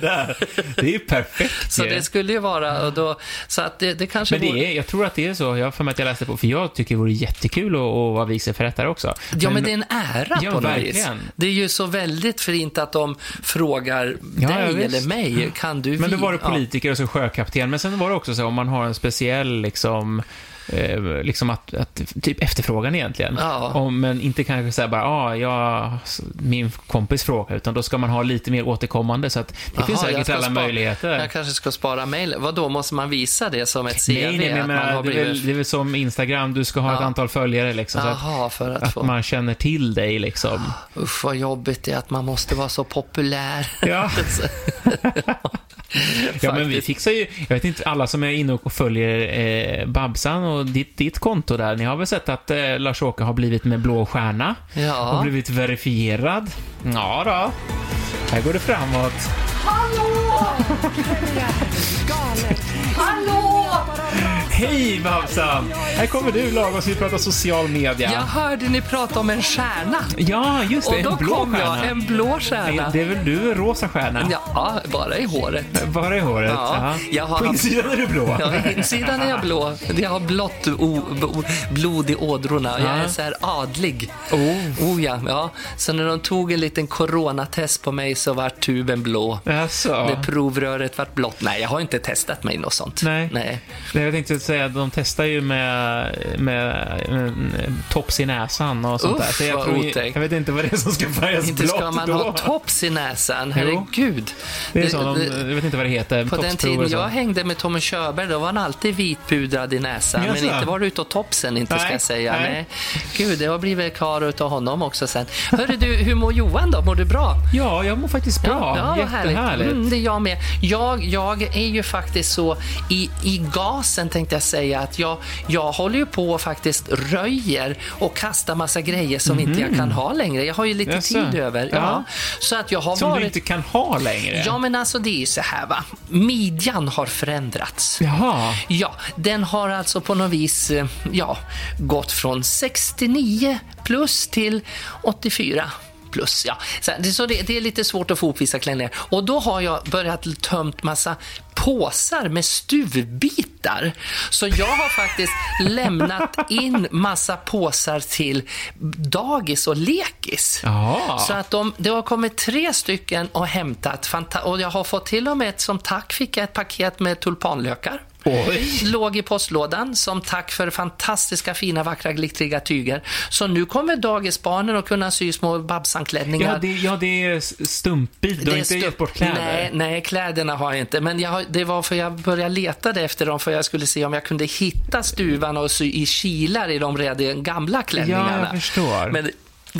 där. Det är ju perfekt Så det skulle ju vara, och då, så att det, det kanske Men vore- det är, jag tror att det är så. Jag har för mig att jag läste på, för jag tycker det vore jättekul att, att vara vigselförrättare också. Ja, men det är en ära Ja, på något vis. verkligen. Det är ju så väldigt fint att de frågar Ja, dig ja, eller mig, kan du Men då var det politiker och så sjökapten. Men sen var det också så om man har en speciell liksom eh, liksom att, att, typ efterfrågan egentligen. Ja. Om, men inte kanske säga bara, ah, ja, min kompis fråga, utan då ska man ha lite mer återkommande, så att det Jaha, finns säkert alla möjligheter. Jag kanske ska spara mejl. Vad då måste man visa det som ett CV? nej, nej, men att menar, har det, är blivit... väl, det är väl som Instagram, du ska ha ett Ja. antal följare liksom, så att, Jaha, för att, att få... man känner till dig liksom. Usch, vad jobbigt det är att man måste vara så populär. Ja. [LAUGHS] [LAUGHS] [LAUGHS] Ja, men vi fixar ju, jag vet inte, alla som är inne och följer eh, Babsan och ditt, ditt konto där, ni har väl sett att eh, Lars-Åke har blivit med blå stjärna? Och Ja. blivit verifierad? Ja då. Här går det framåt. Hallå! [LAUGHS] Galet. Hallå! Hej Babsan! Här kommer du lagom så vi pratar social media. Jag hörde ni prata om en stjärna. Ja, just det, Och då en blå kom stjärna. jag, en blå stjärna. Det är väl du, en rosa stjärna? Ja, bara i håret. Bara i håret? Ja, jag har På haft- insidan är du blå? Ja, insidan är jag blå. Jag har blått o, o, blod i ådrorna. Jag är Ja. så här adlig. Oh. Oh ja, ja. Så när de tog en liten coronatest på mig så var tuben blå. Jaså? Det provröret vart blått. Nej, jag har inte testat mig något sånt. Nej. Nej. Nej, Jag tänkte säga de testar ju med, med, med tops i näsan och sånt Uff, där. Så jag, tror, jag vet inte vad det är som ska färgas Inte blått ska man då. ha tops i näsan. Herregud. Det är så, de, jag vet inte vad det heter. På den tiden jag hängde med Tommy Körberg, då var han alltid vitpudrad i näsan. Men inte var det utav topsen, inte ska jag säga. nej. Nej. Gud, det har blivit kar utav honom också sen. Hörru du, hur mår Johan då? Mår du bra? Ja, jag mår faktiskt bra. Ja, härligt. Jättehärligt. Mm, det är jag med. Jag, jag är ju faktiskt så i, i gasen tänkte jag säga att jag, jag håller ju på och faktiskt röjer och kastar massa grejer som inte jag kan ha längre. Jag har ju lite Mhm. Jaså? tid över. Ja. Ja. Så att jag har Som varit... du inte kan ha längre. Ja, men alltså det är ju så här va. Midjan har förändrats. Jaha. Ja, den har alltså på något vis eh, ja, gått från 69 plus till 84 plus. Ja. Så det, det är lite svårt att få ihop vissa klänningar. Och då har jag börjat tömt massa påsar med stuvbitar. Så jag har faktiskt lämnat in massa påsar till dagis och lekis. Jaha. Så att de, det har kommit tre stycken och hämtat. Och jag har fått till och med ett, som tack fick jag ett paket med tulpanlökar. Oj. Låg i postlådan som tack för fantastiska, fina, vackra, glittriga tyger. Så nu kommer dagisbarnen att kunna sy små Babsan-klänningar. Ja det, ja, det är stumpbit. Du har inte gett bort kläder? Nej, nej, kläderna har jag inte. Men jag det var för jag började leta efter dem för jag skulle se om jag kunde hitta stuvan och sy i kilar i de redan gamla klänningarna. Ja, jag förstår. Men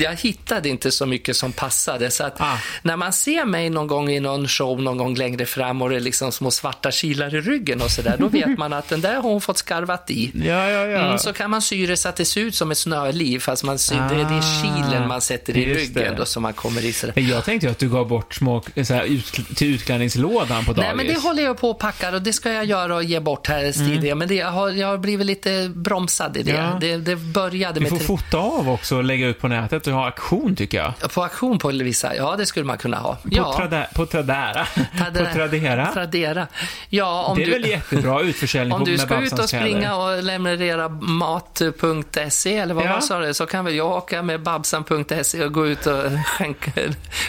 jag hittade inte så mycket som passade. Så att Ah. när man ser mig någon gång i någon show någon gång längre fram och det är liksom små svarta kilar i ryggen och sådär, då vet [LAUGHS] man att den där har hon fått skarvat i. Ja, ja, ja. Mm, så kan man sy det så att det ser ut som ett snöliv, fast man syr, det, det är Ah, kilen man sätter i ryggen då, som man kommer i. Sådär. Men Jag tänkte ju att du gav bort små så här, ut, till utklädningslådan på dagis. Nej, men det håller jag på och packar och det ska jag göra och ge bort här tidigare. Men det, jag, har, jag har blivit lite bromsad i det. Mm. Ja. Det, det började Du med får tre- fota av också och lägga ut på nätet och ha auktion tycker jag. på auktion på vissa. Ja, det skulle man kunna ha. På, ja. trada, på Tradera. [LAUGHS] Tradera. på Tradera. Tradera. Ja, om det är du... väl jättebra utförsäljning [LAUGHS] Om du ska ut och springa och leverera mat.se eller vad Ja. sa det, så kan väl jag åka med babsan.se och gå ut och [LAUGHS] skänka,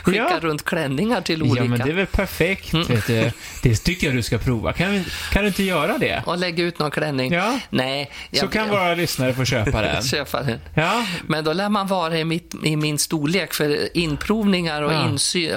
skicka Ja. runt klänningar till olika. Ja, men det är väl perfekt. Mm. Du. Det tycker jag du ska prova. Kan, kan du inte göra det? Och lägga ut någon klänning. Ja. Nej. Så kan våra lyssnare få köpa den. köpa den. Ja, Men då lär man vara i mitt i min storlek för inprovningar och Ja. insyn.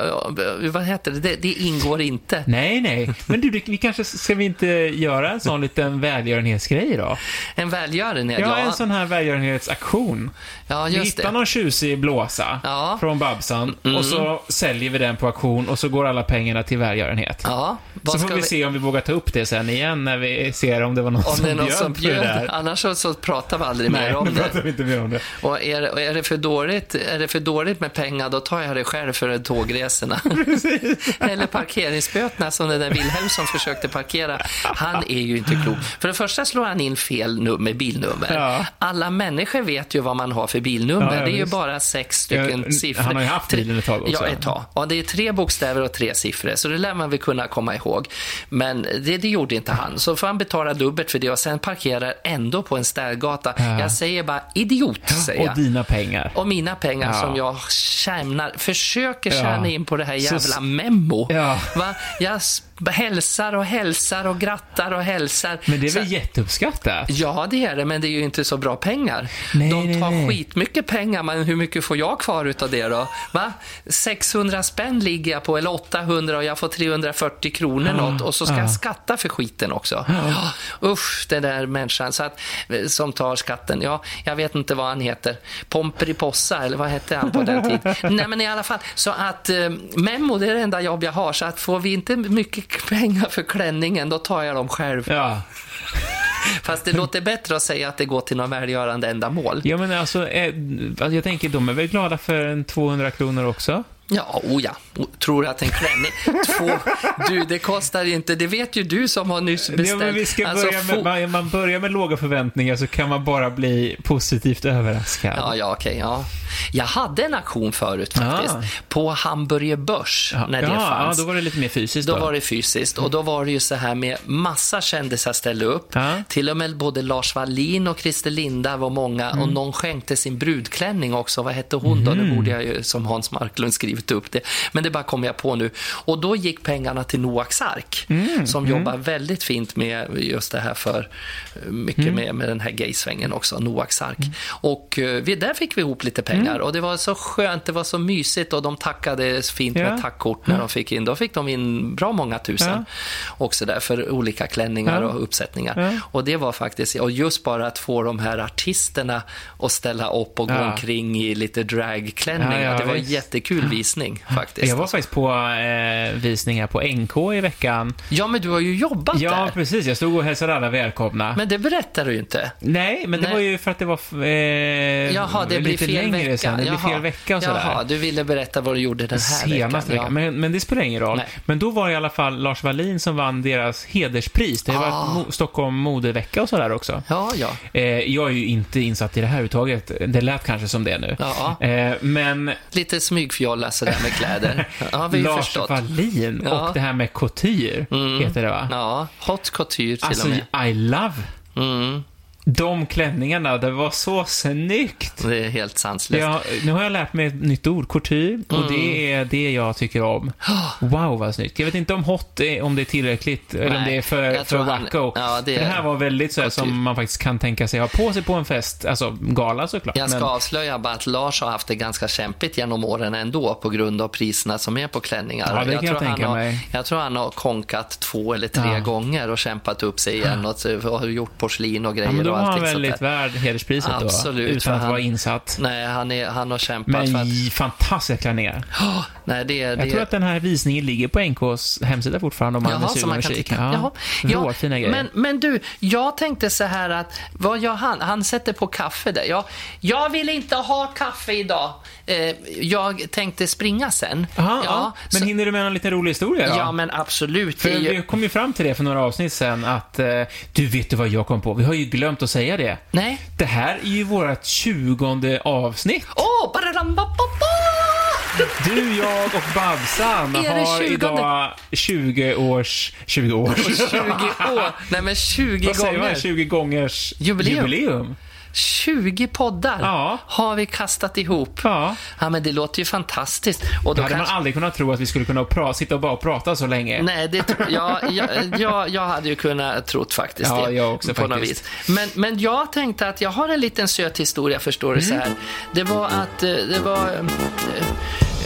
Vad heter det? det? Det ingår inte. Nej, nej. Men du, vi kanske, ska vi inte göra en sån liten välgörenhetsgrej då? En välgörenhet, Ja, ja. en sån här välgörenhetsaktion. Ja, Vi just hittar det. någon tjusig blåsa Ja. Mm. från Babsan och så säljer vi den på auktion och så går alla pengarna till välgörenhet. Ja, så får vi, se om vi vågar ta upp det sen igen när vi ser om det var någon Om som det är någon bjöd som bjöd. Annars så, så pratar vi aldrig Nej, mer om [LAUGHS] det. pratar vi inte mer om det. Och är, och är, det för dåligt, är det för dåligt med pengar, då tar jag det själv för tågresorna. [LAUGHS] [LAUGHS] Eller parkeringsböterna som den där Wilhelm som försökte parkera. Han är ju inte klok. För det första slår han in fel nummer, bilnummer. Ja. Alla människor vet ju vad man har för bilnummer. Ja, det är ju bara sex stycken Ja, siffror. han har ju haft bilen ett tag också. Ja, ett tag. Och det är tre bokstäver och tre siffror, så det lär man väl kunna komma ihåg. Men det, det gjorde inte han. Så får han betala dubbelt för det och sen parkerar ändå på en städgata. Ja. Jag säger bara idiot, säger jag. Och dina pengar. Och mina pengar som jag tjänar, försöker tjäna in på det här jävla memo. Ja. Va? Jag hälsar och hälsar och grattar och hälsar. Men det är Så- väl jätteuppskattat? Ja, det är det, men det är ju inte så bra pengar. Nej, De nej, tar nej. skitmycket pengar, men hur mycket får jag kvar utav det då? Va? 600 spänn ligger jag på, eller 800 och jag får 340 kronor något och så ska ja. jag skatta för skiten också. Ja. Usch, den där människan så att, eh, som tar skatten. Ja, jag vet inte vad han heter. Pomperipossa, eller vad hette han på den tiden? [LAUGHS] Nej, men i alla fall, så att eh, Memo, det är det enda jobb jag har, så att får vi inte mycket pengar för klänningen, då tar jag dem själv. Ja. [LAUGHS] Fast det låter bättre att säga att det går till något välgörande ändamål. Ja, men alltså, eh, alltså, jag tänker, de är väl glada för en 200 kronor också? Ja, oh ja. Tror att en klänning... Två, du, det kostar inte. Det vet ju du som har nyss beställt. Ja, vi ska Alltså, börja med, man, man börjar med låga förväntningar så kan man bara bli positivt överraskad. Ja, ja, okej. ja. Jag hade en auktion förut faktiskt. Ah. På Hamburger Börs, när det ja, fanns. Ja, då var det lite mer fysiskt Då var det fysiskt och då var det ju så här med massa kändisar ställde upp. Ja. Till och med både Lars Wallin och Christer Linda var många Mm. och någon skänkte sin brudklänning också. Vad hette hon då? Nu borde jag ju som Hans Marklund skrivit upp det. Men det bara kom jag på nu. Och då gick pengarna till Noaks ark Mm. som jobbar väldigt fint med just det här för mycket Mm. med, med den här gaysvängen också, Noaks ark. Och eh, vi, där fick vi ihop lite pengar Mm. och det var så skönt, det var så mysigt och de tackade fint Ja. med tackkort när de fick in. Då fick de in bra många tusen Ja. också där för olika klänningar Ja. och uppsättningar. Ja. Och det var faktiskt, och just bara att få de här artisterna att ställa upp och gå omkring i lite dragklänningar. Det var visst. jättekul visning faktiskt. Jag var faktiskt på eh, visningar på NK i veckan. Ja, men du har ju jobbat Ja, där. precis. Jag stod och hälsade alla välkomna. Men det berättar du ju inte. Nej, men det Nej. var ju för att det var eh, Jaha, det blir lite fel längre vecka. sen. Det blir Jaha. fel vecka och sådär. Jaha, du ville berätta vad du gjorde den här Senaste veckan. veckan. Men, men det spelar ingen roll. Nej. Men då var det i alla fall Lars Wallin som vann deras hederspris. Det har Ah. varit mo- Stockholm modevecka och sådär också. Ja, ja. Eh, jag är ju inte insatt i det här överhuvudtaget. Det lät kanske som det nu. Ja. Eh, men Lite smygfjolla sådär med kläder. [LAUGHS] Ja, vi Lars förstått. Wallin Ja. och det här med couture, heter det va? Ja, hot couture till Alltså, och med. I love Mm, de klänningarna. Det var så snyggt. det är helt sanslöst. Jag, nu har jag lärt mig ett nytt ord, couture, och Mm. det är det jag tycker om. [GASPS] Wow, vad snyggt. Jag vet inte om hot är, om det är tillräckligt, eller om Nej, det är för, jag för wacko. ja, det det är här var väldigt så här, som man faktiskt kan tänka sig ha på sig på en fest, alltså gala såklart. Jag ska men- avslöja bara att Lars har haft det ganska kämpigt genom åren ändå på grund av priserna som är på klänningar. Ja, det kan jag tror han tänka har, mig. Jag tror han har konkat två eller tre Ja. gånger och kämpat upp sig igen och, och har gjort porslin och grejer Var han sånt väldigt värd hederspriset Absolut, då, utan att han- vara insatt. Nej, han, är, han har kämpat Men för att... fantastiska klänningar. Oh, nej, det, Jag det, tror att den här visningen ligger på NKs hemsida fortfarande om man är sugen man och kan kika. Jaha. Ja, råfina grejer. men, men du, jag tänkte så här att, vad gör han? Han sätter på kaffe där. Jag, jag vill inte ha kaffe idag. Eh, jag tänkte springa sen. Aha, ja, men så, hinner du med en liten rolig historia då? ja, men absolut. För ju- vi kom ju fram till det för några avsnitt sen att, eh, du vet du vad jag kom på? Vi har ju glömt att säga det. Nej. Det här är ju vårt tjugonde avsnitt. Åh, oh, Du, jag och Babsan har 20? idag 20 års... 20 års... 20 år. Nej, men 20 Vad säger man? gånger. 20 gångers Jubileum. jubileum. 20 poddar Ja. har vi kastat ihop. Ja. Ja, men det låter ju fantastiskt. Och Då hade kanske... man aldrig kunnat tro att vi skulle kunna pra- sitta och bara prata så länge. Nej, det, tro- ja, ja, ja, jag hade ju kunnat trott faktiskt Ja, det. jag också på något faktiskt. vis. Men, men jag tänkte att jag har en liten söt historia, förstår du, så Mm. här. Det var att eh, det var...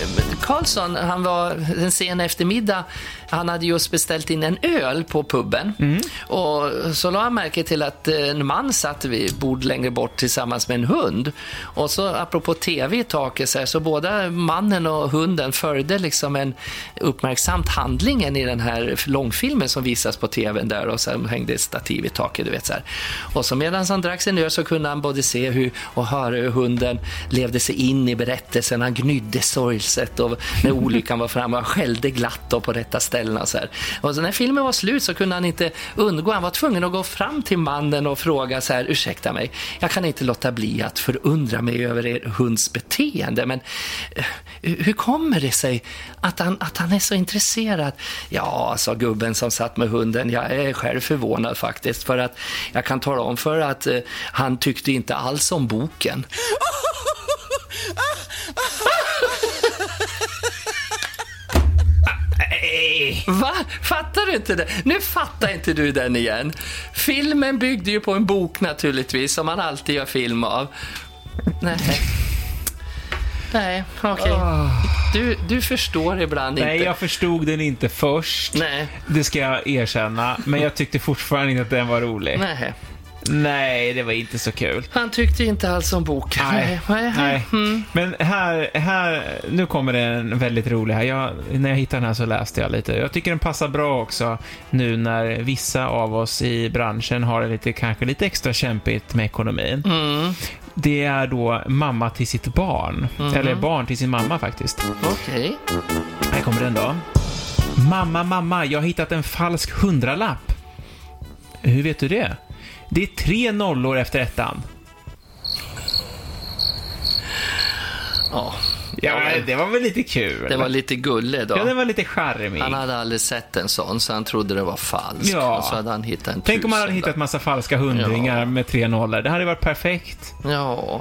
eh, eh, Karlsson, han var en sen eftermiddag, han hade just beställt in en öl på puben. Mm. Och så la han märke till att en man satt vid bord längre bort tillsammans med en hund. Och så apropå tv i taket så, här, så båda mannen och hunden följde liksom en uppmärksamt handlingen i den här långfilmen som visas på tvn där och sen hängde ett stativ i taket, du vet så här. Och så medan han drack sin öl så kunde han både se hur och höra hur hunden levde sig in i berättelsen. Han gnydde sorgset och när olyckan var framme och skällde glatt då på rätta ställena och så här. Och så när filmen var slut så kunde han inte undgå, han var tvungen att gå fram till mannen och fråga så här, ursäkta mig, jag kan inte låta bli att förundra mig över er hunds beteende, men eh, hur kommer det sig att han, att han är så intresserad? Ja, sa gubben som satt med hunden, jag är själv förvånad faktiskt, för att jag kan tala om för att eh, han tyckte inte alls om boken. [LAUGHS] Va? Fattar du inte det? Nu fattar inte du den igen. Filmen byggde ju på en bok naturligtvis, som man alltid gör film av. Nej. Nej, okej. Du, du förstår ibland Nej, inte. jag förstod den inte först. Nej. Det ska jag erkänna. Men jag tyckte fortfarande inte att den var rolig. Nej. Nej, det var inte så kul. Han tyckte inte alls om boken. Nej, Nej. nej. Mm. Men här, här, nu kommer det en väldigt rolig här. Jag, när jag hittade den här så läste jag lite. Jag tycker den passar bra också nu när vissa av oss i branschen har det lite, kanske lite extra kämpigt med ekonomin. Mm. Det är då mamma till sitt barn. Mm. Eller barn till sin mamma faktiskt. Okej. Här kommer den då. Mamma, mamma, jag har hittat en falsk hundralapp. Hur vet du det? Det är tre nollor efter ettan. Ja. Ja, det var väl lite kul? Det var lite gulle då. Ja, den var lite charmig. Han hade aldrig sett en sån, så han trodde det var falskt. Ja. Och så hade han hittat en Tänk om man hade hittat massa falska hundringar Ja. med tre nollor. Det hade varit perfekt. Ja.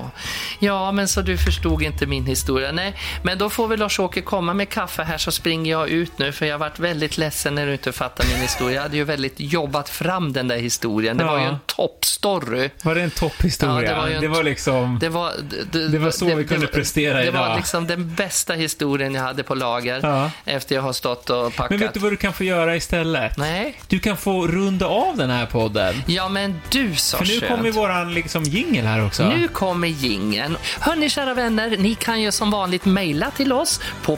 ja, men så du förstod inte min historia. Nej, men då får väl Lars-Åke komma med kaffe här så springer jag ut nu för jag varit väldigt ledsen när du inte fattar min historia. Jag hade ju väldigt jobbat fram den där historien. Det Ja. var ju en toppstory. Var det en topphistoria? Ja, det var ju en det var liksom... Det var, det, Det var så vi kunde prestera Det idag. var liksom den bästa historien jag hade på lager Ja. efter jag har stått och packat. Men vet du vad du kan få göra istället? Nej. Du kan få runda av den här podden. Ja, men du sa För nu skönt. kommer våran liksom jingel här också. Nu kommer gingen. Hörni, kära vänner, ni kan ju som vanligt mejla till oss på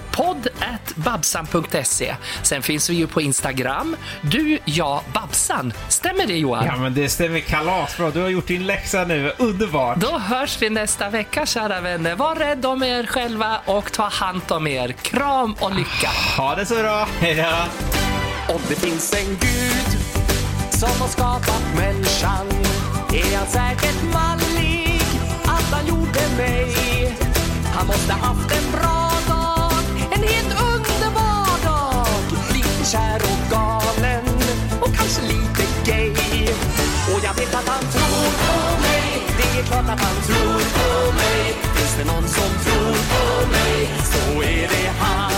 podd.babsan.se. Sen finns vi ju på Instagram. Du, jag, Babsan. Stämmer det Johan? Ja, men det stämmer kalasbra. Du har gjort din läxa nu. Underbart. Då hörs vi nästa vecka, kära vänner. Var rädd om er själva och ta hand om er. Kram och lycka. Ha det så bra. Hej då. Om det finns en gud som har skapat människan är han säkert mallig att han gjorde mig. Han måste haft en bra dag, en helt underbar dag. Lite kär och galen och kanske lite gay. Och jag vet att han tror på mig, det är klart att han tror på mig. Finns det någon som tror på mig? Så är det han